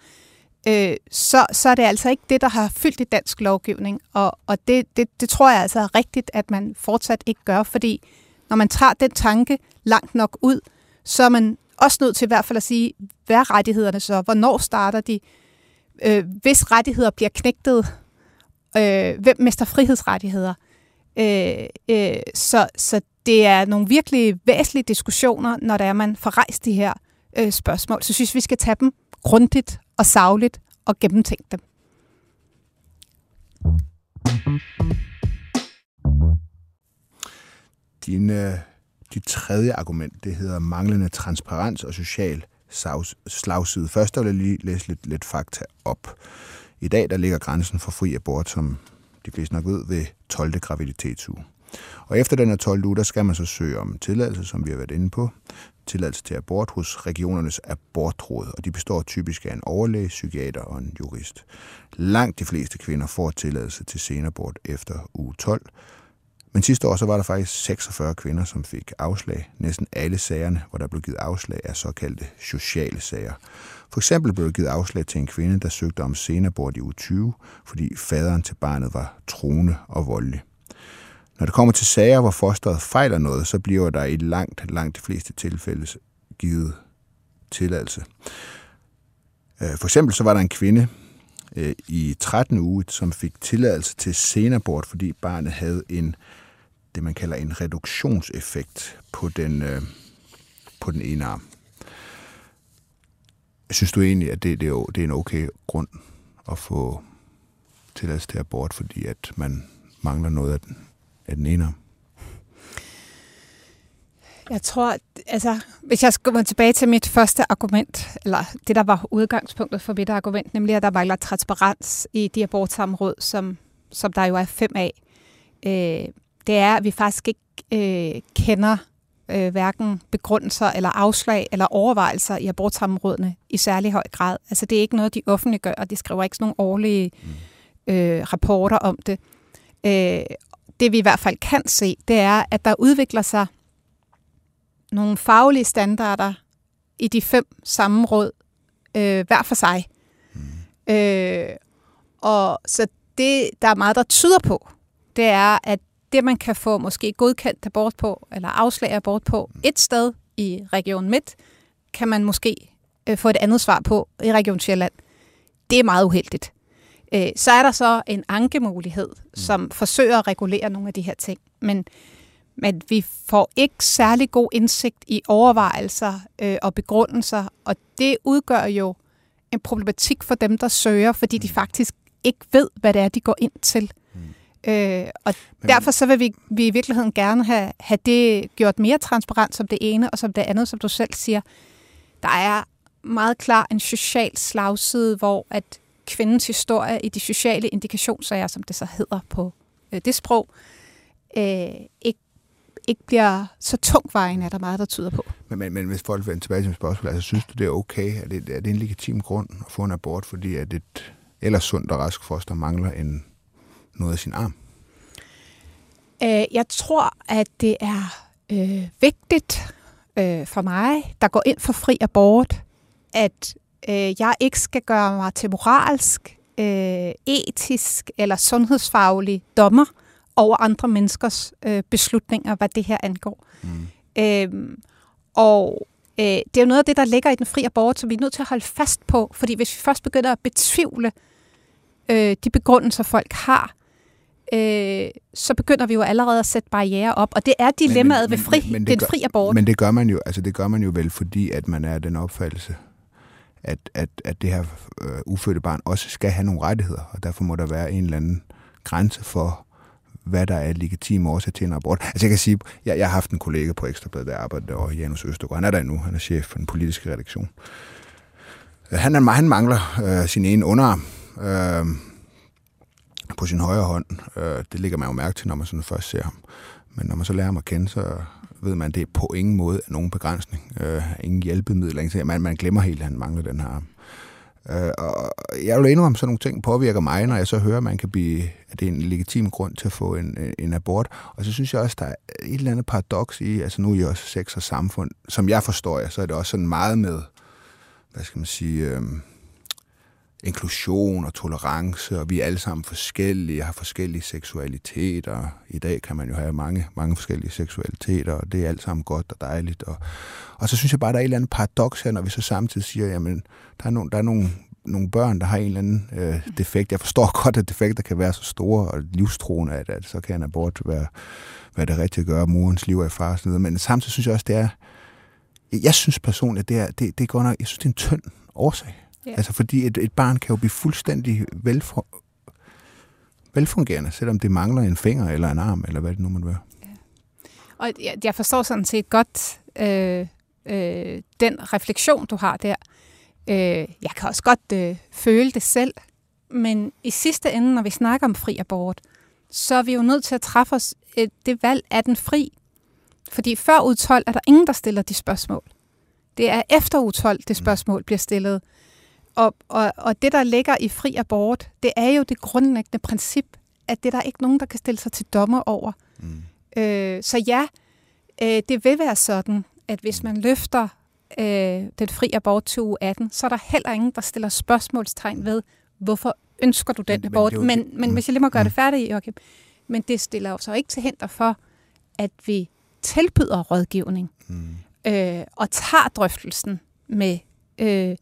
øh, så, så er det altså ikke det, der har fyldt i dansk lovgivning. Og, og det, det, det tror jeg altså er rigtigt, at man fortsat ikke gør, fordi når man tager den tanke langt nok ud, så er man også nødt til i hvert fald at sige, hvad er rettighederne så? Hvornår starter de? Øh, hvis rettigheder bliver knægtet, øh, hvem mister frihedsrettigheder? Øh, øh, så, så det er nogle virkelig væsentlige diskussioner, når der er, man får rejst de her øh, spørgsmål. Så synes vi skal tage dem grundigt og savligt og gennemtænke dem. Dine øh, det tredje argument, det hedder manglende transparens og social slagside. Først vil jeg lige læse lidt, lidt fakta op. I dag der ligger grænsen for fri abort, som de fleste nok ved, ved 12. graviditetsuge. Og efter den her 12. uge, der skal man så søge om tilladelse, som vi har været inde på. Tilladelse til abort hos regionernes abortråd, og de består typisk af en overlæge, psykiater og en jurist. Langt de fleste kvinder får tilladelse til senabort efter uge 12, men sidste år så var der faktisk 46 kvinder, som fik afslag. Næsten alle sagerne, hvor der blev givet afslag, er såkaldte sociale sager. For eksempel blev der givet afslag til en kvinde, der søgte om senabort i u 20, fordi faderen til barnet var troende og voldelig. Når det kommer til sager, hvor fosteret fejler noget, så bliver der i langt, langt de fleste tilfælde givet tilladelse. Øh, for eksempel så var der en kvinde øh, i 13 uge, som fik tilladelse til senabort, fordi barnet havde en det, man kalder en reduktionseffekt på den, øh, på den ene arm. Synes du egentlig, at det, det, er, det er en okay grund at få tilladelse til abort, fordi at man mangler noget af den, af den ene arm? Jeg tror, altså, hvis jeg skal gå tilbage til mit første argument, eller det, der var udgangspunktet for mit argument, nemlig at der mangler transparens i de abortsamråd, som, som der jo er fem af, øh, det er, at vi faktisk ikke øh, kender øh, hverken begrundelser eller afslag eller overvejelser i abortsamrådene i særlig høj grad. Altså det er ikke noget, de offentliggør, og de skriver ikke sådan nogle årlige øh, rapporter om det. Øh, det vi i hvert fald kan se, det er, at der udvikler sig nogle faglige standarder i de fem sammenråd øh, hver for sig. Mm. Øh, og så det, der er meget, der tyder på, det er, at det, man kan få måske godkendt abort på, eller afslag abort på et sted i Region Midt, kan man måske øh, få et andet svar på i Region Sjælland. Det er meget uheldigt. Øh, så er der så en ankemulighed, som mm. forsøger at regulere nogle af de her ting. Men, men vi får ikke særlig god indsigt i overvejelser øh, og begrundelser, og det udgør jo en problematik for dem, der søger, fordi de mm. faktisk ikke ved, hvad det er, de går ind til. Øh, og Men, derfor så vil vi, vi i virkeligheden gerne have, have det gjort mere transparent som det ene, og som det andet, som du selv siger. Der er meget klar en social slagside, hvor at kvindens historie i de sociale indikationssager, som det så hedder på øh, det sprog, øh, ikke ikke bliver så tungvejende, er der meget, der tyder på. Men, men, men hvis folk vender tilbage til spørgsmål, altså synes du, det er okay? Er det, er det en legitim grund at få en abort, fordi at et ellers sundt og rask foster mangler en noget af sin arm? Øh, jeg tror, at det er øh, vigtigt øh, for mig, der går ind for fri abort, at øh, jeg ikke skal gøre mig til moralsk, øh, etisk eller sundhedsfaglig dommer over andre menneskers øh, beslutninger, hvad det her angår. Mm. Øh, og øh, det er jo noget af det, der ligger i den fri abort, som vi er nødt til at holde fast på, fordi hvis vi først begynder at betvivle øh, de begrundelser, folk har, øh, så begynder vi jo allerede at sætte barriere op, og det er dilemmaet men, men, ved fri, men, men det den fri abort. Men det gør man jo, altså det gør man jo vel, fordi at man er den opfattelse, at, at, at det her øh, ufødte barn også skal have nogle rettigheder, og derfor må der være en eller anden grænse for, hvad der er legitim årsag til en abort. Altså jeg kan sige, jeg, jeg har haft en kollega på Ekstrabladet, der arbejder derovre, Janus Østergaard. Han er der nu, han er chef for den politiske redaktion. Han, er, han mangler øh, sin ene underarm øh, på sin højre hånd. Øh, det ligger man jo mærke til, når man sådan først ser ham. Men når man så lærer ham at kende, så ved man, at det er på ingen måde nogen begrænsning. Øh, ingen hjælpemidler. Man, man glemmer helt, at han mangler den her arm. Øh, og jeg vil indrømme, sådan nogle ting påvirker mig, når jeg så hører, at man kan blive, at det er en legitim grund til at få en, en abort. Og så synes jeg også, der er et eller andet paradoks i, altså nu er I også sex og samfund, som jeg forstår jer, så er det også sådan meget med, hvad skal man sige, øh, inklusion og tolerance, og vi er alle sammen forskellige, har forskellige seksualiteter. I dag kan man jo have mange, mange forskellige seksualiteter, og det er alt sammen godt og dejligt. Og, og så synes jeg bare, der er et eller andet paradoks her, når vi så samtidig siger, jamen, der er, nogle, der er nogle, nogle børn, der har en eller anden øh, defekt. Jeg forstår godt, at defekter kan være så store og livstruende, at, at så kan en abort være, være det rigtige at gøre, morens liv er i far, men samtidig synes jeg også, det er, jeg synes personligt, at det er, det, det er godt nok, jeg synes, det er en tynd årsag. Ja. Altså fordi et, et barn kan jo blive fuldstændig velfor, velfungerende, selvom det mangler en finger eller en arm, eller hvad det nu må være. Ja. Og jeg, jeg forstår sådan set godt øh, øh, den refleksion, du har der. Øh, jeg kan også godt øh, føle det selv, men i sidste ende, når vi snakker om fri abort, så er vi jo nødt til at træffe os et, det valg af den fri. Fordi før ud 12 er der ingen, der stiller de spørgsmål. Det er efter u 12, det spørgsmål bliver stillet. Og, og, og det, der ligger i fri abort, det er jo det grundlæggende princip, at det er der ikke nogen, der kan stille sig til dommer over. Mm. Øh, så ja, øh, det vil være sådan, at hvis man løfter øh, den fri abort til uge 18, så er der heller ingen, der stiller spørgsmålstegn ved, hvorfor ønsker du den men, abort. Men, men, men mm. hvis jeg lige må gøre mm. det færdigt, Joachim, men det stiller jo så ikke til hinder for, at vi tilbyder rådgivning mm. øh, og tager drøftelsen med øh,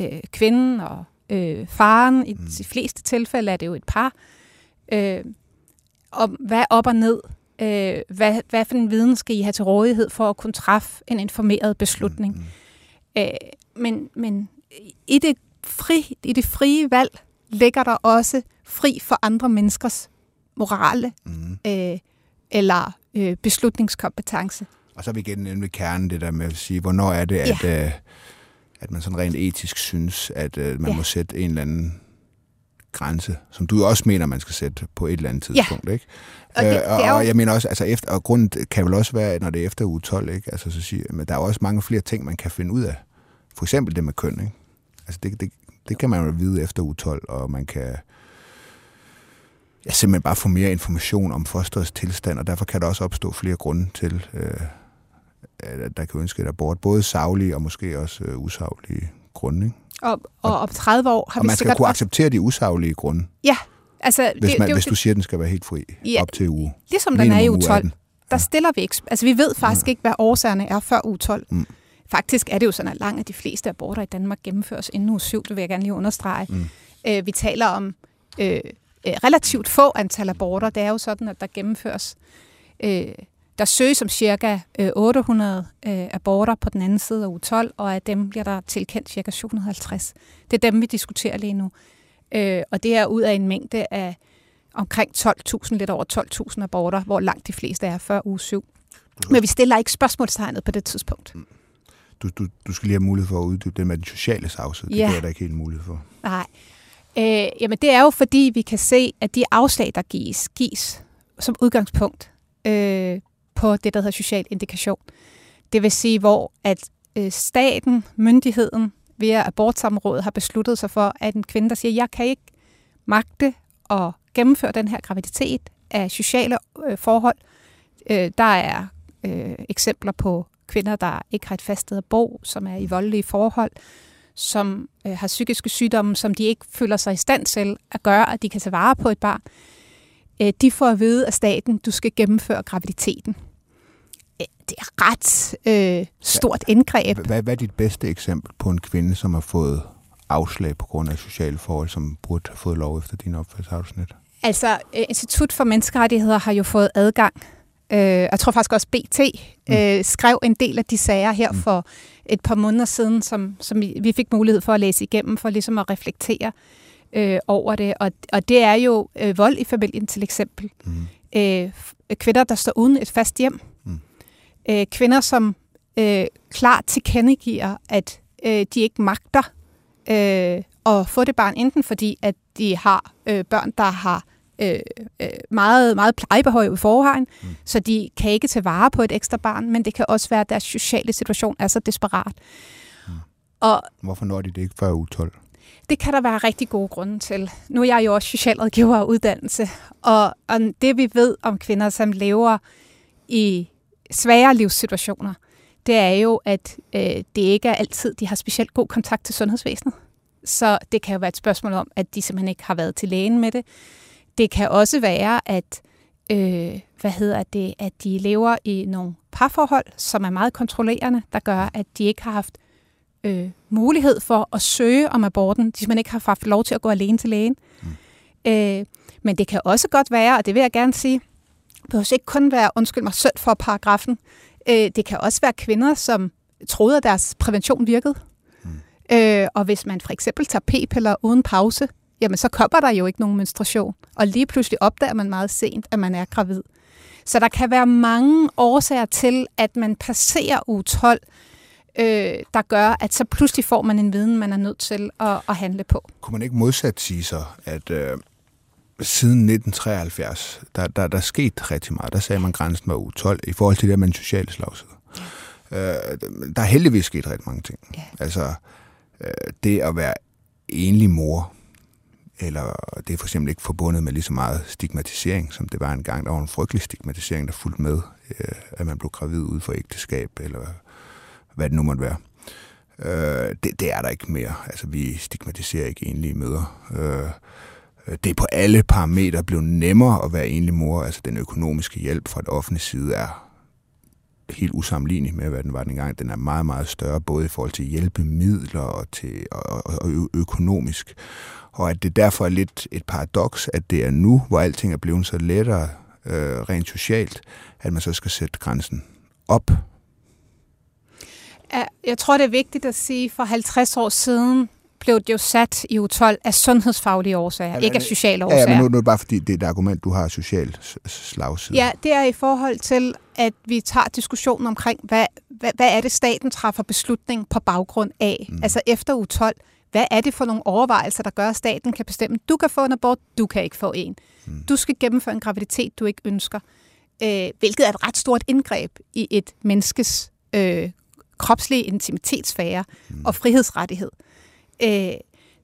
øh, kvinden og øh, faren. I mm. de fleste tilfælde er det jo et par. Øh, og hvad op og ned? Øh, hvad, hvad for en viden skal I have til rådighed for at kunne træffe en informeret beslutning? Mm. Øh, men, men i det, fri, i det frie valg ligger der også fri for andre menneskers morale mm. øh, eller øh, beslutningskompetence. Og så er vi igen inde ved kernen, det der med at sige, hvornår er det, ja. at... Øh, at man sådan rent etisk synes, at øh, man ja. må sætte en eller anden grænse, som du også mener, man skal sætte på et eller andet tidspunkt, ja. ikke? Og, det, øh, det jo... og jeg mener også, altså efter, og grunden kan vel også være, når det er efter uge 12, ikke? Altså så siger, men der er også mange flere ting, man kan finde ud af. For eksempel det med køn, ikke? Altså det, det, det kan man jo vide efter uge 12, og man kan ja, simpelthen bare få mere information om fosterets tilstand, og derfor kan der også opstå flere grunde til, øh, der kan ønske et abort. Både savlige og måske også øh, usaglige grunde. Ikke? Og, og om 30 år har og vi man skal kunne acceptere de usaglige grunde. Ja. Altså, hvis, man, det, hvis du siger, at den skal være helt fri ja, op til uge. Ligesom den er i uge 12. Der stiller vi ikke... Altså, vi ved faktisk ja. ikke, hvad årsagerne er før uge 12. Mm. Faktisk er det jo sådan, at langt af de fleste aborter i Danmark gennemføres inden uge 7. Det vil jeg gerne lige understrege. Mm. Øh, vi taler om øh, øh, relativt få antal aborter. Det er jo sådan, at der gennemføres øh, der søges om cirka 800 øh, øh, aborter på den anden side af uge 12, og af dem bliver der tilkendt cirka 750. Det er dem, vi diskuterer lige nu. Øh, og det er ud af en mængde af omkring 12.000, lidt over 12.000 aborter, hvor langt de fleste er før uge 7. Men vi stiller ikke spørgsmålstegnet på det tidspunkt. Du, du, du skal lige have mulighed for at uddybe det med den sociale sagside. Det ja. er der ikke helt mulighed for. Nej. Øh, jamen det er jo fordi, vi kan se, at de afslag, der gives, gives som udgangspunkt øh, på det, der hedder social indikation. Det vil sige, hvor at øh, staten, myndigheden, via abortsamrådet har besluttet sig for, at en kvinde, der siger, jeg kan ikke magte at gennemføre den her graviditet af sociale øh, forhold. Øh, der er øh, eksempler på kvinder, der ikke har et fast sted at bo, som er i voldelige forhold, som øh, har psykiske sygdomme, som de ikke føler sig i stand til at gøre, at de kan tage vare på et barn, øh, de får at vide af staten, du skal gennemføre graviditeten. Øh, ret øh, stort indgreb. Hvad, hvad er dit bedste eksempel på en kvinde, som har fået afslag på grund af sociale forhold, som burde have fået lov efter din opfattelse? Altså, øh, Institut for Menneskerettigheder har jo fået adgang. Øh, jeg tror faktisk også, BT mm. øh, skrev en del af de sager her mm. for et par måneder siden, som, som vi fik mulighed for at læse igennem, for ligesom at reflektere øh, over det. Og, og det er jo øh, vold i familien til eksempel. Mm. Øh, kvinder, der står uden et fast hjem. Mm. Øh, kvinder, som øh, klart tilkendegiver, at øh, de ikke magter øh, at få det barn, enten fordi, at de har øh, børn, der har øh, øh, meget, meget plejebehov i forvejen, mm. så de kan ikke tage vare på et ekstra barn, men det kan også være, at deres sociale situation er så desperat. Mm. Og, Hvorfor når de det ikke før uge 12? Det kan der være rigtig gode grunde til. Nu er jeg jo også socialrådgiver og uddannelse, og, og det vi ved om kvinder, som lever i svære livssituationer, det er jo, at øh, det ikke er altid, de har specielt god kontakt til sundhedsvæsenet. Så det kan jo være et spørgsmål om, at de simpelthen ikke har været til lægen med det. Det kan også være, at øh, hvad hedder det, at de lever i nogle parforhold, som er meget kontrollerende, der gør, at de ikke har haft øh, mulighed for at søge om aborten. De simpelthen ikke har haft lov til at gå alene til lægen. Mm. Øh, men det kan også godt være, og det vil jeg gerne sige, behøver ikke kun være, undskyld mig, synd for paragrafen, øh, det kan også være kvinder, som troede, at deres prævention virkede. Mm. Øh, og hvis man for eksempel tager p-piller uden pause, jamen så kommer der jo ikke nogen menstruation. Og lige pludselig opdager man meget sent, at man er gravid. Så der kan være mange årsager til, at man passerer uge 12, øh, der gør, at så pludselig får man en viden, man er nødt til at, at handle på. Kunne man ikke modsat sige så, at øh, siden 1973, der, der, der skete rigtig meget. Der sagde man, at grænsen var uge 12 i forhold til det med en sociale slagside. Øh, der er heldigvis sket rigtig mange ting. Ja. Altså, øh, det at være enlig mor, eller det er for eksempel ikke forbundet med lige så meget stigmatisering, som det var engang. Der var en frygtelig stigmatisering, der fulgte med, øh, at man blev gravid ud for ægteskab, eller hvad det nu måtte være. Øh, det, det er der ikke mere. Altså, vi stigmatiserer ikke enlige møder. Øh, Øh, det er på alle parametre blevet nemmere at være enlig mor. Altså, den økonomiske hjælp fra det offentlige side er helt usammenlignelig med, hvad den var dengang. Den er meget, meget større, både i forhold til hjælpemidler og, til, og, og, og økonomisk og at det derfor er lidt et paradoks, at det er nu, hvor alting er blevet så lettere øh, rent socialt, at man så skal sætte grænsen op. Jeg tror, det er vigtigt at sige, for 50 år siden blev det jo sat i U12 af sundhedsfaglige årsager, ja, ikke af sociale årsager. Ja, men nu, nu er det bare fordi, det er et argument, du har socialt slagside. Ja, det er i forhold til, at vi tager diskussionen omkring, hvad, hvad, hvad er det, staten træffer beslutning på baggrund af? Mm. Altså efter U12, hvad er det for nogle overvejelser, der gør, at staten kan bestemme, du kan få en abort, du kan ikke få en. Mm. Du skal gennemføre en graviditet, du ikke ønsker. Øh, hvilket er et ret stort indgreb i et menneskes øh, kropslige intimitetsfære mm. og frihedsrettighed. Øh,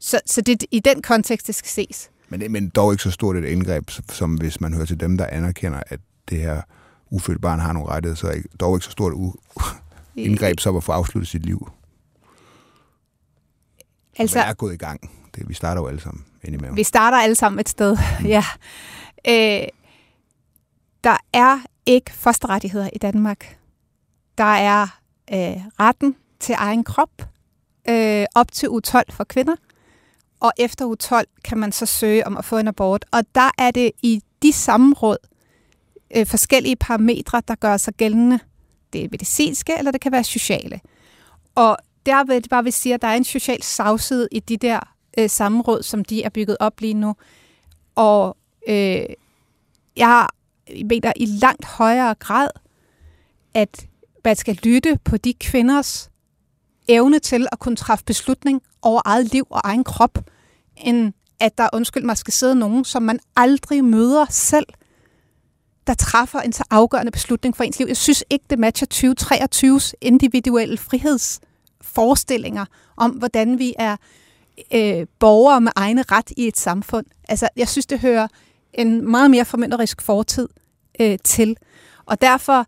så, så det er i den kontekst, det skal ses. Men, men dog ikke så stort et indgreb, som hvis man hører til dem, der anerkender, at det her ufødte barn har nogle rettigheder, så er dog ikke så stort et indgreb som at få afsluttet sit liv. Altså, man er gået i gang. Det, vi starter jo alle sammen indimellem. Vi starter alle sammen et sted, mm. ja. Øh, der er ikke fosterrettigheder i Danmark. Der er øh, retten til egen krop øh, op til U12 for kvinder, og efter U12 kan man så søge om at få en abort. Og der er det i de samråd øh, forskellige parametre, der gør sig gældende. Det er medicinske, eller det kan være sociale. Og der vil bare vil sige, at der er en social savside i de der øh, samråd, som de er bygget op lige nu. Og øh, jeg mener i langt højere grad, at man skal lytte på de kvinders evne til at kunne træffe beslutning over eget liv og egen krop, end at der, undskyld mig, skal sidde nogen, som man aldrig møder selv, der træffer en så afgørende beslutning for ens liv. Jeg synes ikke, det matcher 2023's individuelle friheds forestillinger om, hvordan vi er øh, borgere med egne ret i et samfund. Altså, jeg synes, det hører en meget mere formynderisk fortid øh, til. Og derfor,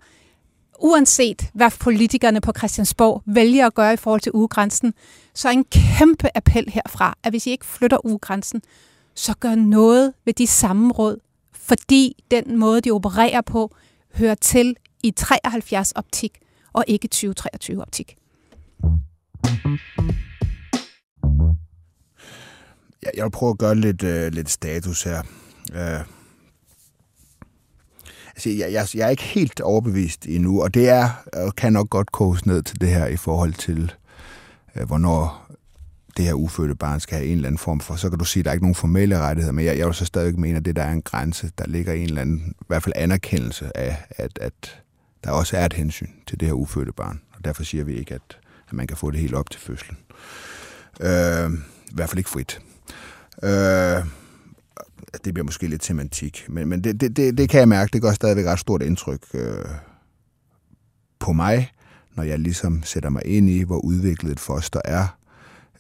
uanset hvad politikerne på Christiansborg vælger at gøre i forhold til ugegrænsen, så er en kæmpe appel herfra, at hvis I ikke flytter ugegrænsen, så gør noget ved de samme råd, fordi den måde, de opererer på, hører til i 73 optik og ikke 2023 optik. Jeg, jeg vil prøve at gøre lidt, øh, lidt status her. Øh, altså, jeg, jeg, jeg er ikke helt overbevist endnu, og det er og kan nok godt koges ned til det her i forhold til, øh, hvornår det her ufødte barn skal have en eller anden form for, så kan du sige, at der er ikke nogen formelle rettigheder, men jeg, jeg vil så stadig mene, at det der er en grænse, der ligger en eller anden, i hvert fald anerkendelse af, at, at der også er et hensyn til det her ufødte barn. Og derfor siger vi ikke, at, at man kan få det helt op til fødslen. Øh, I hvert fald ikke frit. Øh, det bliver måske lidt semantik, men, men det, det, det, det kan jeg mærke, det gør stadigvæk ret stort indtryk øh, på mig, når jeg ligesom sætter mig ind i, hvor udviklet et foster er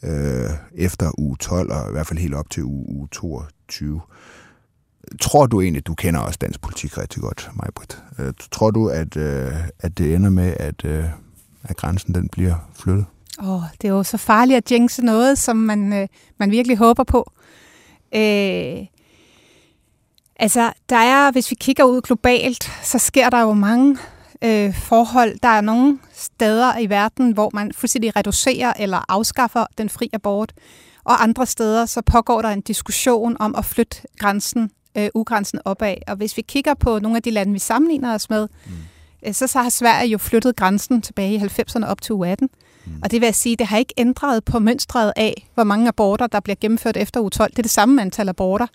øh, efter uge 12, og i hvert fald helt op til uge, uge 22. Tror du egentlig, du kender også dansk politik rigtig godt, Majbrit? Øh, tror du, at, øh, at det ender med, at, øh, at grænsen den bliver flyttet? Åh, oh, det er jo så farligt at jinxe noget, som man, øh, man virkelig håber på. Øh, altså, der er, hvis vi kigger ud globalt, så sker der jo mange øh, forhold. Der er nogle steder i verden, hvor man fuldstændig reducerer eller afskaffer den fri abort, og andre steder så pågår der en diskussion om at flytte grænsen, øh, ugrænsen opad. Og hvis vi kigger på nogle af de lande, vi sammenligner os med, mm. øh, så, så har Sverige jo flyttet grænsen tilbage i 90'erne op til u 18. Mm. Og det vil sige, det har ikke ændret på mønstret af, hvor mange aborter, der bliver gennemført efter u 12. Det er det samme antal aborter.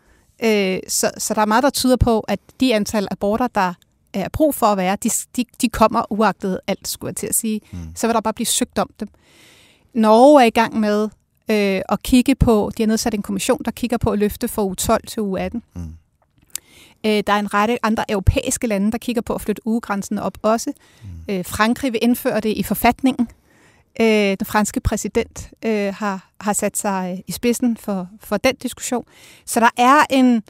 Øh, så, så der er meget, der tyder på, at de antal aborter, der er brug for at være, de, de, de kommer uagtet alt, skulle jeg til at sige. Mm. Så vil der bare blive søgt om dem. Norge er i gang med øh, at kigge på, de har nedsat en kommission, der kigger på at løfte fra u 12 til u 18. Mm. Øh, der er en række andre europæiske lande, der kigger på at flytte ugegrænsen op også. Mm. Øh, Frankrig vil indføre det i forfatningen. Øh, den franske præsident øh, har, har sat sig i spidsen for, for den diskussion. Så der er en,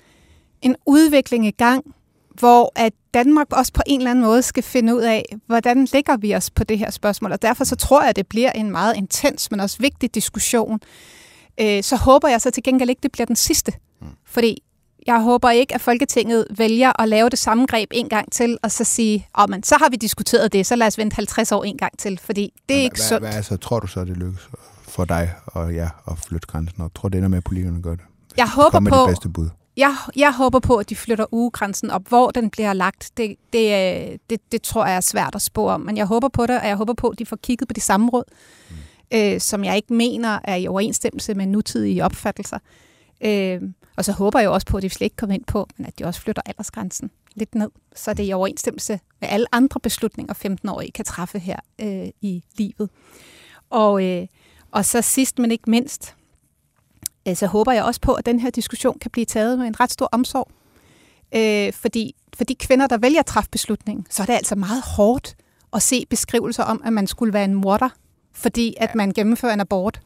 en udvikling i gang, hvor at Danmark også på en eller anden måde skal finde ud af, hvordan lægger vi os på det her spørgsmål. Og derfor så tror jeg, at det bliver en meget intens, men også vigtig diskussion. Øh, så håber jeg så til gengæld ikke, det bliver den sidste. Mm. Fordi jeg håber ikke, at Folketinget vælger at lave det samme greb en gang til, og så sige, oh, men så har vi diskuteret det, så lad os vente 50 år en gang til, fordi det er ikke sundt. Hvad, altså, tror du så, det lykkes for dig og ja, at flytte grænsen? Og tror det ender med, at politikerne gør det? Jeg håber på, det bedste bud. Jeg, jeg håber på, at de flytter ugegrænsen op. Hvor den bliver lagt, det, det, det, det tror jeg er svært at spå om. Men jeg håber på det, og jeg håber på, at de får kigget på de samme råd, mm. øh, som jeg ikke mener er i overensstemmelse med nutidige opfattelser. Øh, og så håber jeg også på, at de slet ikke kommer ind på, men at de også flytter aldersgrænsen lidt ned, så det er i overensstemmelse med alle andre beslutninger, 15-årige kan træffe her øh, i livet. Og, øh, og så sidst, men ikke mindst, øh, så håber jeg også på, at den her diskussion kan blive taget med en ret stor omsorg. Øh, fordi for de kvinder, der vælger at træffe beslutningen, så er det altså meget hårdt at se beskrivelser om, at man skulle være en morder, fordi at man gennemfører en abort.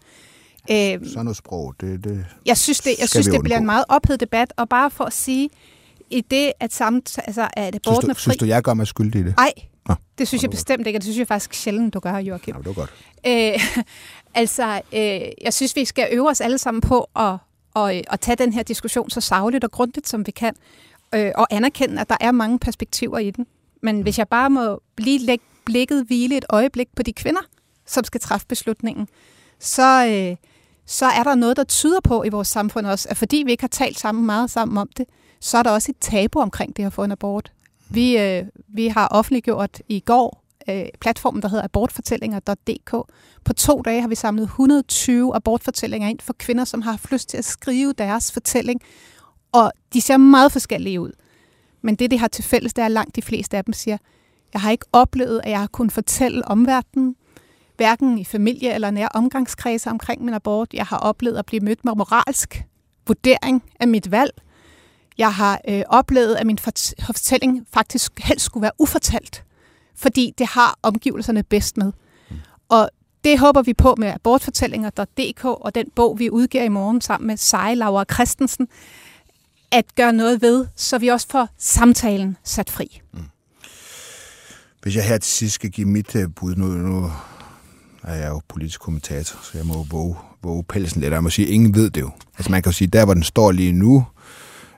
Øh, Sådan noget sprog, det, det Jeg synes, det, jeg synes, det bliver en meget ophedet debat, og bare for at sige, i det, at, samt, altså, at aborten synes du, er fri... Synes du, jeg gør mig skyldig i det? Nej, det synes jeg bestemt ikke, og det synes jeg faktisk sjældent, du gør, Joachim. Ja, det var godt. Øh, altså, øh, jeg synes, vi skal øve os alle sammen på at, at, at tage den her diskussion så savligt og grundigt, som vi kan, øh, og anerkende, at der er mange perspektiver i den. Men hvis jeg bare må lige lægge blikket hvile et øjeblik på de kvinder, som skal træffe beslutningen, så, øh, så er der noget, der tyder på i vores samfund også, at fordi vi ikke har talt sammen meget sammen om det, så er der også et tabu omkring det at få en abort. Vi, øh, vi har offentliggjort i går øh, platformen, der hedder abortfortællinger.dk. På to dage har vi samlet 120 abortfortællinger ind for kvinder, som har haft lyst til at skrive deres fortælling. Og de ser meget forskellige ud. Men det, det har til fælles, det er, at langt de fleste af dem siger, jeg har ikke oplevet, at jeg har kunnet fortælle omverdenen, hverken i familie eller nær omgangskredse omkring min abort. Jeg har oplevet at blive mødt med moralsk vurdering af mit valg. Jeg har øh, oplevet, at min fortælling faktisk helst skulle være ufortalt, fordi det har omgivelserne bedst med. Mm. Og det håber vi på med abortfortællinger.dk og den bog, vi udgiver i morgen sammen med Seje Laura Christensen, at gøre noget ved, så vi også får samtalen sat fri. Mm. Hvis jeg her til sidst skal give mit øh, bud, nu, nu er jeg jo politisk kommentator, så jeg må våge, våge pelsen lidt. Jeg må sige, at ingen ved det jo. Altså man kan jo sige, der hvor den står lige nu,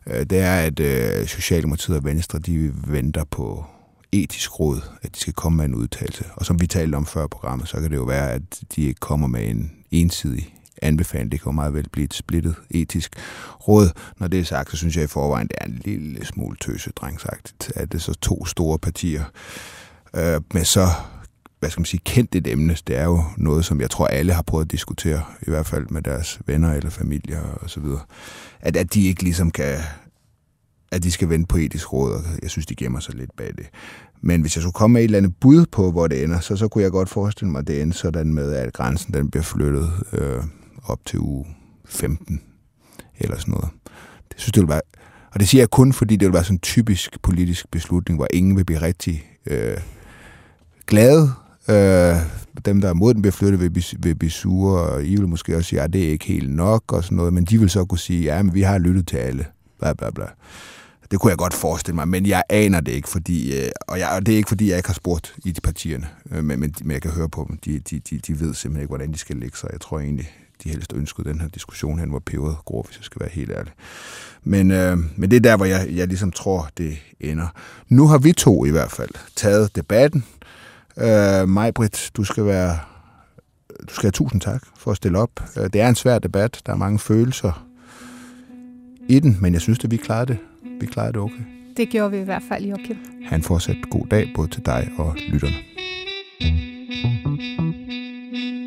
øh, det er, at øh, Socialdemokratiet og Venstre, de venter på etisk råd, at de skal komme med en udtalelse. Og som vi talte om før programmet, så kan det jo være, at de ikke kommer med en ensidig anbefaling. Det kan jo meget vel blive et splittet etisk råd. Når det er sagt, så synes jeg i forvejen, det er en lille smule tøsedrengsagtigt, at det er så to store partier øh, med så hvad skal man sige, kendt et emne. Det er jo noget, som jeg tror, alle har prøvet at diskutere, i hvert fald med deres venner eller familier og så videre. At, at de ikke ligesom kan, at de skal vente på etisk råd, og jeg synes, de gemmer sig lidt bag det. Men hvis jeg skulle komme med et eller andet bud på, hvor det ender, så, så kunne jeg godt forestille mig, at det ender sådan med, at grænsen den bliver flyttet øh, op til uge 15 eller sådan noget. Det synes det vil være, og det siger jeg kun, fordi det vil være sådan en typisk politisk beslutning, hvor ingen vil blive rigtig øh, glade. Øh, dem, der er mod den, bliver flyttet, vil vil blive sure, og I vil måske også sige, at det er ikke helt nok og sådan noget, men de vil så kunne sige, ja, men vi har lyttet til alle. Bla, bla, bla. Det kunne jeg godt forestille mig, men jeg aner det ikke, fordi, øh, og, jeg, og det er ikke, fordi jeg ikke har spurgt i de partierne, øh, men, men, men jeg kan høre på dem. De, de, de, de ved simpelthen ikke, hvordan de skal lægge sig. Jeg tror egentlig, de helst ønskede den her diskussion hen, hvor peberet gror, hvis jeg skal være helt ærlig. Men, øh, men det er der, hvor jeg, jeg ligesom tror, det ender. Nu har vi to i hvert fald taget debatten. Øh, Majbrit, du skal være du skal have tusind tak for at stille op. Øh, det er en svær debat. Der er mange følelser i den, men jeg synes, at vi klarede det. Vi klarede det okay. Det gjorde vi i hvert fald, Joachim. Han fortsat god dag både til dig og lytterne. thank you